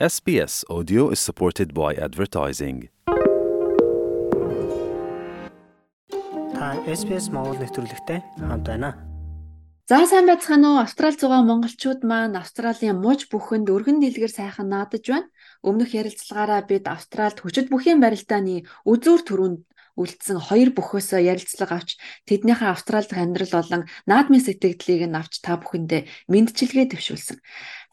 SBS Audio is supported by advertising. Та SBS Монгол нэвтрүүлэгтэй хамт байна. За сайн байцгаана уу? Австрал зугаа монголчууд маань Австралийн мууч бүхэнд өргөн дэлгэр сайхан наадаж байна. Өмнөх ярилцлагаараа бид Австралд хүчит бүхийн барилдааны үзүүр төрөнд үлдсэн хоёр бүхөөсөө ярилцлага авч тэднийхээ Австрал дахь амьдрал болон наадмын сэтгэгдлийг нь авч та бүхэндээ мэдчилгээ төвшүүлсэн.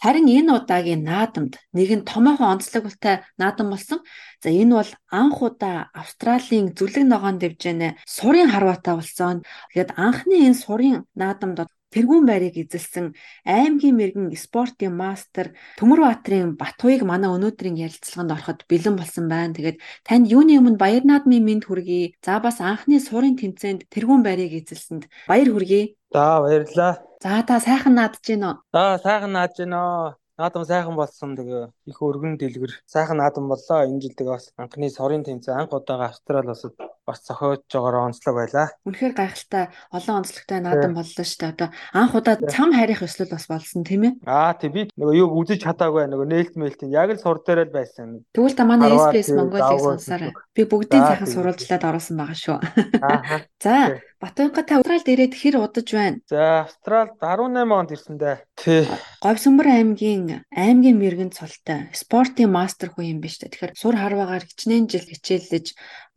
Харин энэ удаагийн наадамд нэгэн томоохон онцлогтой наадам болсон. За энэ бол анх удаа Австралийн зүлэг ногоон дэвжэнэ сурын харваатай болсон. Тэгэхээр анхны энэ сурын наадамд тэргүүн байрыг эзэлсэн аймгийн мэрэгэн спортын мастер Төмөрбаатрын Батуйг манай өнөөдрийн ярилцлаганд ороход бэлэн болсон байна. Тэгээд танд юуны өмнө баяр наадмын мэд хүргэе. За бас анхны сурын тэмцээнд тэргүүн байрыг эзэлсэнд баяр хүргэе. За баярлалаа. За та сайхан наадж гин үү? За сайхан наадж гинөө. Наадам сайхан болсон тэгээ их өргөн дэлгэр сайхан наадам боллоо. Энэ жил тэгээ бас анхны сорын тэмцээн анх удаага Австрал улсад бас зохиож байгаагаар онцлог байлаа. Үнэхээр гайхалтай олон онцлогтой наадам боллоо шүү дээ. Одоо анх удаа цам харих ёслол бас болсон тийм ээ. Аа тий би нөгөө юу үзэж чадаагүй нөгөө нээлт мэлтийн яг л сур дээр л байсан. Тэгвэл та манай SBS Mongolia-г сонсоорой. Би бүгдийг сайхан сурвалжлаад оруулсан байгаа шүү. Аа. За Батуйнга та Австралид ирээд хэр удаж байна? За Австралд 18 онд ирсэн дээ. Тий. Говьсөмбөр аймгийн аймгийн мэрэгэн цолтой спортын мастер хүн юм биш үү? Тэгэхээр сур харваагаар хичнээн жил хичээллэж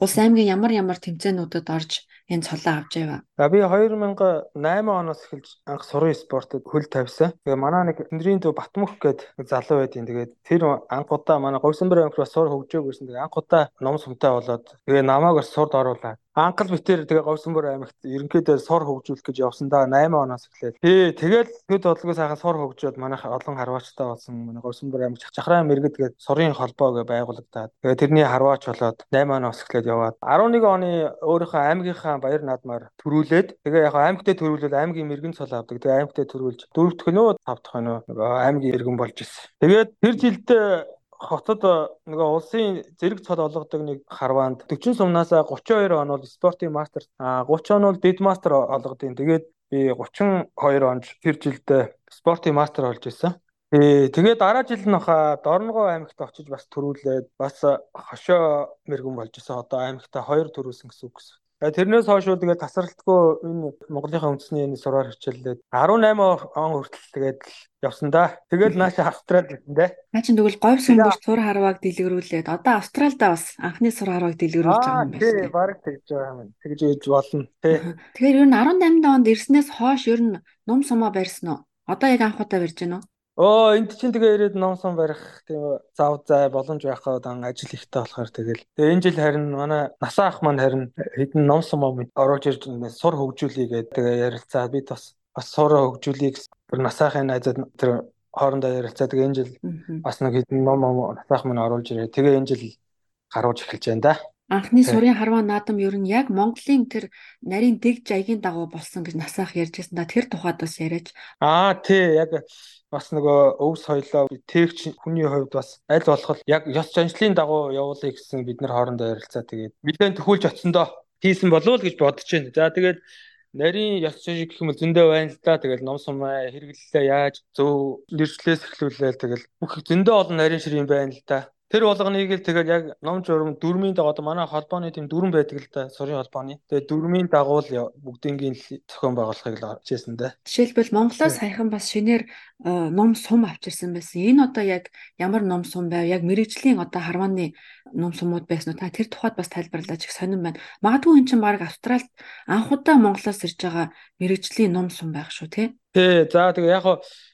улс аймгийн ямар ямар тэмцээнүүдэд орж энэ цолоо авч яваа. За би 2008 оноос эхэлж анх сурын спортод хөл тавьсан. Тэгээ манай нэг Тэндрийн төв Батмөх гээд залуу байдیں۔ Тэгээд тэр анх удаа манай аймаг руу сур хөгжөөгүйсэн. Тэгээ анх удаа ном сумтай болоод тэгээ намайг бас сурд оруулаад анхал битэр тэгээ Говьсөмбөр аймагт ерөнхийдөө сор хөгжүүлэх гэж явсан да 8 оноос эхлээд. Тий, тэгэл хэд бодлого сайхан сор хөгжөөд манайх олон харваачтай болсон. Манай Говьсөмбөр аймаг Чахраа мэрэгд гээд сурын холбоо гэ байгуулагдаад. Тэгээ тэрний харваач болоод 8 оноос эхлээд яваад 11 оны өөрийнхөө аймгийнхаа баяр наадмаар төрүүлээд тэгээ яг аймагтаа төрүүлвэл аймгийн мэрэгэн цол авдаг. Тэгээ аймагтаа төрүүлж дөрөвдөх нь үү тавдах нь нөгөө аймгийн иргэн болж ирсэн. Тэгээд тэр жилдээ хотод нөгөө улсын зэрэг цол олгодог нэг харваанд 40 сумнаас 32 он бол спортын мастер а 30 он бол дид мастер олгодیں۔ Тэгээд би 32 онд тэр жилдээ спортын мастер болж исэн. Ээ тэгээд дараа жил нь хаа Дорногов аймагт очиж бас төрүүлээд бас хошоо мэрэгэн болж исэн. Одоо аймагта хоёр төрүүлсэн гэсэн үг гэсэн. Тэрнээс хойш уу тэгээд тасралтгүй энэ Монголынхаа үндэсний энэ сураар хичээллээд 18 он хүртэл тэгээд явсан да. Тэгээд нааша Австралид ирсэн дээ. Наа чинь тэгвэл говь сүмбэр сур харвааг дэлгэрүүлээд одоо Австралда бас анхны сур харвааг дэлгэрүүлж байгаа юм байна. Тий, бараг тэгж байгаа юм. Тэгж ээж болно. Тий. Тэгэхээр ер нь 18 онд ирснээс хойш ер нь ном сумаа барьсан уу? Одоо яг анх удаа барьж байна уу? Оо энд чинь тэгээ ирээд ном сон барих тийм зав зай боломж байхаа дан ажил ихтэй болохоор тэгэл. Тэгээ энэ жил харин манай насаа ах маань харин хэдэн ном сон оруулж ирж сур хөгжүүлье гэдэг тэгээ ярилцаад бид бас бас сур хөгжүүлье гэсэн насаахын найзад тэр хоорондоо ярилцаад тэгээ энэ жил бас нэг хэдэн ном насаах маань оруулж ирээ. Тэгээ энэ жил гарууж эхэлж байна да. Анхны сурын харваа наадам ер нь яг Монголын тэр нарийн дэг жаягийн дагуу болсон гэж насаах ярьж байсан да тэр тухайд бас яриач. Аа тий яг бас нөгөө өв соёлоо тээгч хүний хувьд бас аль болох яг ёс заншлын дагуу явуулъя гэсэн бид нар хоорондоо ярилцаа тэгээд мэдэн төхүүлж очсондоо хийсэн болов уу гэж бодож байна. За тэгээд нарийн ёс заншил гэх юм бол зөндөө байна л да. Тэгэл ном сум хэрэглэлээ яаж зөв нэршлээс эхлүүлээл тэгэл бүх зөндөө олон нарийн ширийн байна л да. Тэр болгоныг л тэгэл яг ном журам дөрмийн дагуу манай холбооны тийм дүрм байдаг л да сурын холбооны. Тэгээ дөрмийн дагуу л бүгдийнгийн зохион байгуулахыг л хичээсэн дээ. Жишээлбэл Монголоос саяхан бас шинээр э, ном сум авчирсан байсан. Энэ одоо яг ямар ном сум байв? Яг мэрэгжлийн одоо харвааны ном сумууд байсан уу? Та тэр тухайд бас тайлбарлаач их сонирн байна. Магадгүй эн чинь баг Австралид анх удаа Монголоос ирж байгаа мэрэгжлийн ном сум байх шүү, тий? Тий, за тэгээ яг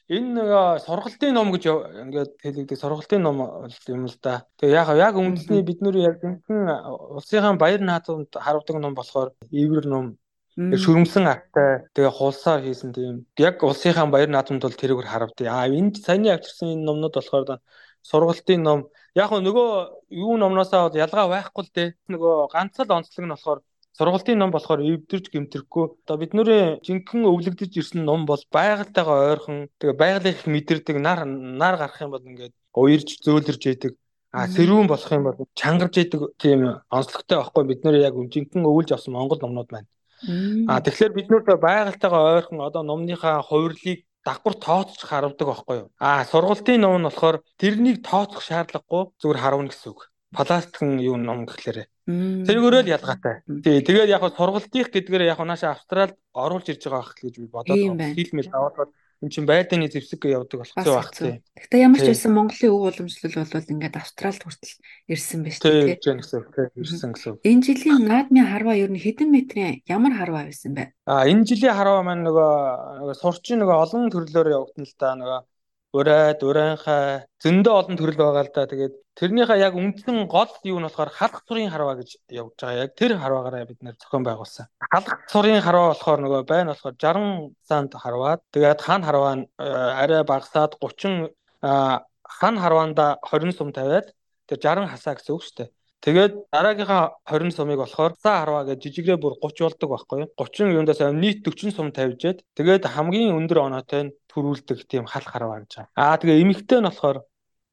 энэ нэг сургалтын ном гэж ингээд хэлэгдэх сургалтын ном юм л да. Тэгээ яг яг үндэсний бид нар яг гэнхэн улсынхаа баяр наадамд харуулдаг ном болохоор ивэр ном шүрмсэн актай тэгээ хулсаар хийсэн тийм яг улсынхаа баяр наадамд бол тэрүүгээр харавдъя. А энд саяны авчирсан энэ номнууд болохоор сургалтын ном яг нөгөө юу номноосоо бол ялгаа байхгүй л дээ. Нөгөө ганц л онцлог нь болохоор Сургалтын ном болохоор эвдэрч гэмтрэхгүй. Одоо бидний жинхэнэ өвлөгдөж ирсэн ном бол байгальтайгаа ойрхон тэгээ байгаль их мэдэрдэг нар нар гарах юм бол ингээд уярж зөөлрж яадаг. А сэрүүн болох юм бол чангарж яадаг тийм онцлогтой байхгүй бид нэр яг жинхэнэ өвлж авсан монгол номнууд байна. А тэгэхээр бид нэр байгальтайгаа ойрхон одоо номныхаа хувирлыг дагвар тооцож харавдаг байхгүй юу? Аа сургалтын ном нь болохоор тэрнийг тооцох шаардлагагүй зүгээр харавна гэсэн үг. Пластикын юу ном гэхлээрээ. Тэргээрээ л ялгаатай. Тий, тэгээд яг сургалтынх гэдгээр яг нааша Австралид оруулж ирж байгаа байх гэж би бодоод хэлмэл аваад эн чинь байдааны зэвсэг явдаг болох зүй байх тийм. Гэхдээ ямар ч байсан Монголын өв уламжлал бол ингээд Австралид хүртэл ирсэн байж тээ. Тийм гэсэн үг тийм ирсэн гэсэн. Энэ жилийн наадмын харваа ер нь хэдэн метрийн ямар харваа байсан бэ? А энэ жилийн харваа маань нөгөө нөгөө сурчин нөгөө олон төрлөөр явагдана л да нөгөө урайд, урайхаа зөндөө олон төрөл байгаа л да. Тэгээд тэрнийхээ яг үндсэн гол юу нь болохоор халах цурын харваа гэж явж байгаа. Яг тэр харваагаараа бид нэр зохион байгуулсан. Халах цурын харваа болохоор нөгөө байна болохоор 60 санд харваад тэгээд хан харваа нь э, арай багасаад 30 хан харваанда 20 сум тавиад тэр 60 хасаа гэсэн үг шүү дээ. Тэгээд дараагийнхаа 20 сумыг болохоор цаа харваа гэж жижигрээ бүр 30 болдог байхгүй юу? 30 юундаас нийт 40 сум тавьжээд тэгээд хамгийн өндөр оноотой нь төрүүлдэг тийм хал харваа гэж байгаа. Аа тэгээ эмэгтэй нь болохоор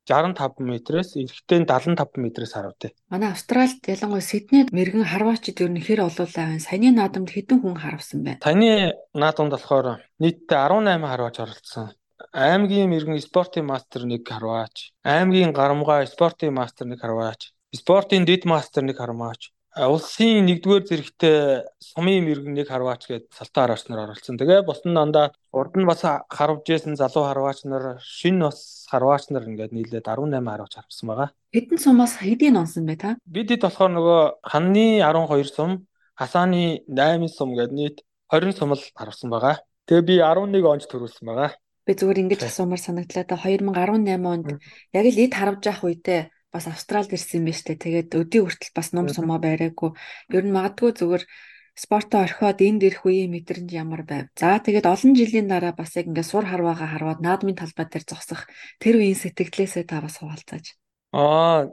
65 метрээс эрэгтэй нь 75 метрээс харватай. Манай Австралид ялангуяа Сиднейд мэрэгэн харваачид ер нь хэр олоолаа байна. Саяны наадамд хэдэн хүн харавсан бэ? Таны наадамд болохоор нийтдээ 18 харваач оролцсон аймгийн мэрэгэн спортын мастер нэг харваач, аймгийн гарамгай спортын мастер нэг харваач, спортын дэд мастер нэг харваач улсын нэгдүгээр зэрэгтээ сумын мэрэгэн нэг харваач гээд салтан харваач нар оролцсон. Тэгээ бусдын дандаа урд нь бас харвж исэн залуу харваач нар, шин бас харваач нар ингээд нийлээд 18 харваач харвсан байгаа. Хэдэн сумаас хэдийн онсон бэ та? Бид хэд болохоор нөгөө ханны 12 сум, хасааны 8 сум гээд нийт 20 сум л харвсан байгаа. Тэгээ би 11 онж төрүүлсэн байгаа. Би зүгээр ингэж асуумаар санагдлаа та 2018 онд яг л эд харвж явах үедээ бас Австралид ирсэн юм байна штэ. Тэгээд өдий хүртэл бас ном сумаа байраагүй. Ер нь магадгүй зүгээр спортоо орхиод энд ирэх үеийн мэдрэмж ямар байв. За тэгээд олон жилийн дараа бас яг ингээд сур харваагаа харваад наадмын талбай дээр зогсох тэр үеийн сэтгэлээсээ та бас хуваалцааж. Аа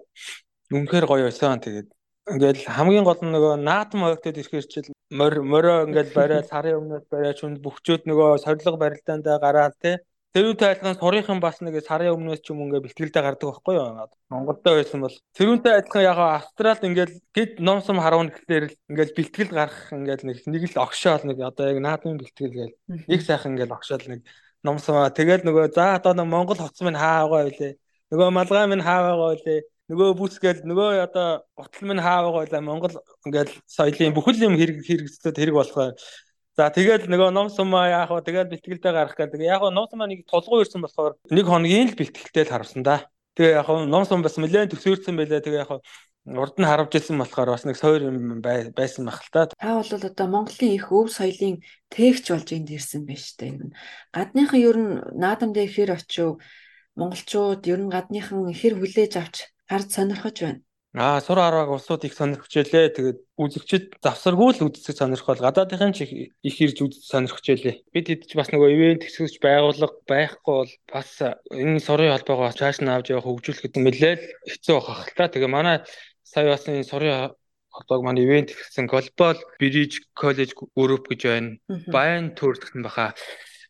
үнэхээр гоё байсан. Тэгээд ингээд хамгийн гол нь нөгөө наадам ойгтод ирэхээр чил морь морио ингээд бариад сарын өмнөөс бариад хүнд бөхчөөд нөгөө сорилго барилдаандаа гараад те Тэрүүнтэй адилхан сурынхан бас нэг сарын өмнөөс ч юм ингээ бэлтгэлдээ гардаг байхгүй юу? Монголдо байсан бол тэрүүнтэй адилхан яг Австралид ингээл гэд номсом харуун гэхлээр л ингээл бэлтгэл гарах ингээл нэг нэг л огшоол нэг одоо яг наадмын бэлтгэл гээл нэг сайхан ингээл огшоол нэг номсомаа тэгэл нөгөө за одоо Монгол хоц минь хаа байгаа байлээ. Нөгөө малгай минь хаа байгаа байлээ. Нөгөө бүсгээл нөгөө одоо утал минь хаа байгаа байлаа. Монгол ингээл соёлын бүхэл юм хэрэг хэрэгцээд хэрэг болохоор За тэгэл нөгөө ном сумаа яах вэ? Тэгэл бэлтгэлдээ гарах гэдэг. Яг нь ном сумаа нэг толгой ирсэн болохоор нэг хоногийн л бэлтгэлтэй л харсан да. Тэгээ яг нь ном сум бас нэлээд төсөөрсөн байлаа. Тэгээ яг урд нь харавж ирсэн болохоор бас нэг сойр юм байсан та. Та бол одоо Монголын их өв соёлын тээгч болж энд ирсэн байж та юм. Гадныхан ер нь наадамд ихээр очив монголчууд ер нь гадныхан ихэр хүлээж авч гард сонирхож байна. Аа сур арваг улсууд их сонирхож ялээ. Тэгээд үзэгчд завсаргүй л үздэг сонирхол гадаадынхын ч их ирж үзэж сонирхож ялээ. Бид хэд ч бас нөгөө ивент хэсгэж байгуулга байхгүй бол бас энэ сурын холбоогоо цааш нь авч явах хөгжүүлэхэд нэлээд хэцүү байх л та. Тэгээ манай сая бас энэ сурын холбоог манай ивент гэсэн глобал бриж коллеж групп гэж байна. Баян төрөлхт нь баха.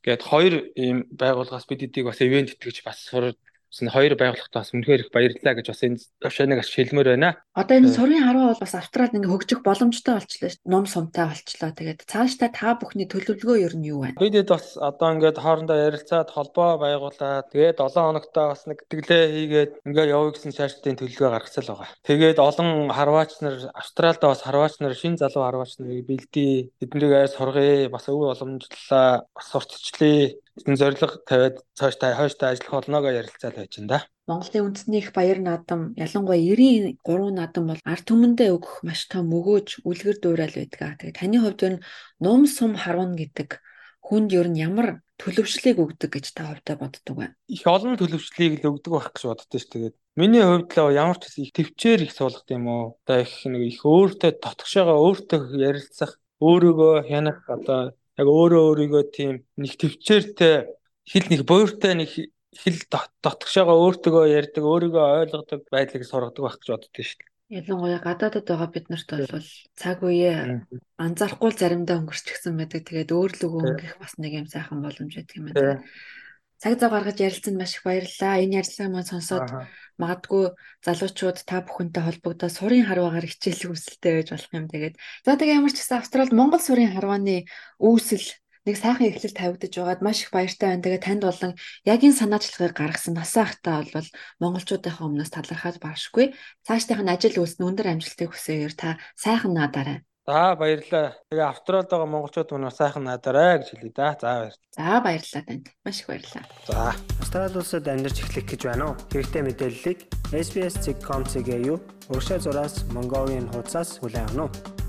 Гээд хоёр ийм байгууллагаас бид эдийг бас ивент итгэж бас сур Тэсн хоёр байгууллагад бас үнэхээр их баярлалаа гэж бас энэ төвшөнийг бас хэлмээр байна. Одоо энэ сурын харваа бол бас австралид ингээ хөгжих боломжтой болчлаа шүү. Ном сумтай болчлоо. Тэгээд цаашдаа та бүхний төлөвлөгөө ер нь юу вэ? Бидэд бас одоо ингээд хоорондоо ярилцаад холбоо байгуулад тэгээд 7 хоногтоо бас нэг тэтгэлээ хийгээд ингээ явъя гэсэн шаардлагын төлөвлөгөө гаргацсан л байгаа. Тэгээд олон харваач нар австралидаа бас харваач нар шин залуу харваач нарыг бэлдээ. Тэднийг аяа сургая. Бас өв боломжлолоо бас сурталчлаа энэ зориг тавиад цааш та хойштой ажиллах болноо гэж ярилцаад байж энэ да. Монголын үндэсний их баяр наадам ялангуяа 93 наадам бол ард түмэндээ өгөх маш том өгөөж үлгэр дуурайл байдаг. Тэгээ таны хувьд ер нь ном сум харуун гэдэг хүнд ер нь ямар төлөвшлийг өгдөг гэж та хувьдаа боддог вэ? Их олон төлөвшлийг л өгдөг байх гэж боддоо ш. Тэгээд миний хувьд л ямар ч их төвчээр их суулгах юм уу? Одоо их нэг их өөртөө дотгошоогоо өөртөө ярилцах, өөрийгөө хянах одоо яг өөрөө өөрийгөө тийм нэг төвчээртэй хэл нэг буйртай нэг хэл дотгошоогоо өөртөө ярьдаг, өөрийгөө ойлгодог байдлыг сургадаг байх гэж боддоо шүү дээ. Ялангуяа гадаадд байгаа бид нарт бол цаг үеэ анзаарахгүй заримдаа өнгөрчихсөн байдаг. Тэгээд өөрлөгөө өнгөх бас нэг юм сайхан боломж байдаг юм байна цаг зав гаргаж ярилцсанд маш их баярлалаа. Энэ ярилцлага маань сонсоод магадгүй залуучууд та бүхэнтэй холбогдоод сурын харваагаар хичээл үүсэлтэй байж болох юм тэгээд. За тэгээ ямар ч гэсэн Австралид Монгол сурын харвааны үүсэл нэг сайхан эхлэл тавигдаж байгаад маш их баяртай байна. Тэгээ танд болон яг энэ санаачлагыг гаргасан насаа ахтаа бол монголчуудынхаа өмнөөс талархаад баашгүй. Цаашдынх нь ажил үйлс нь өндөр амжилтыг хүсээгээр та сайхан наадаарай. За баярлалаа. Тэгээ австралид байгаа монголчууд мөн сайхан наадаарай гэж хэлье да. За баяр. За баярлалаа танд. Маш их баярлалаа. За. Австрали улсад амьдарч эхлэх гэж байна уу? Хэрэгтэй мэдээллийг SBS.com.cg юу? Уршаа зураас Mongolian хуудасаас хүлээн авах нь.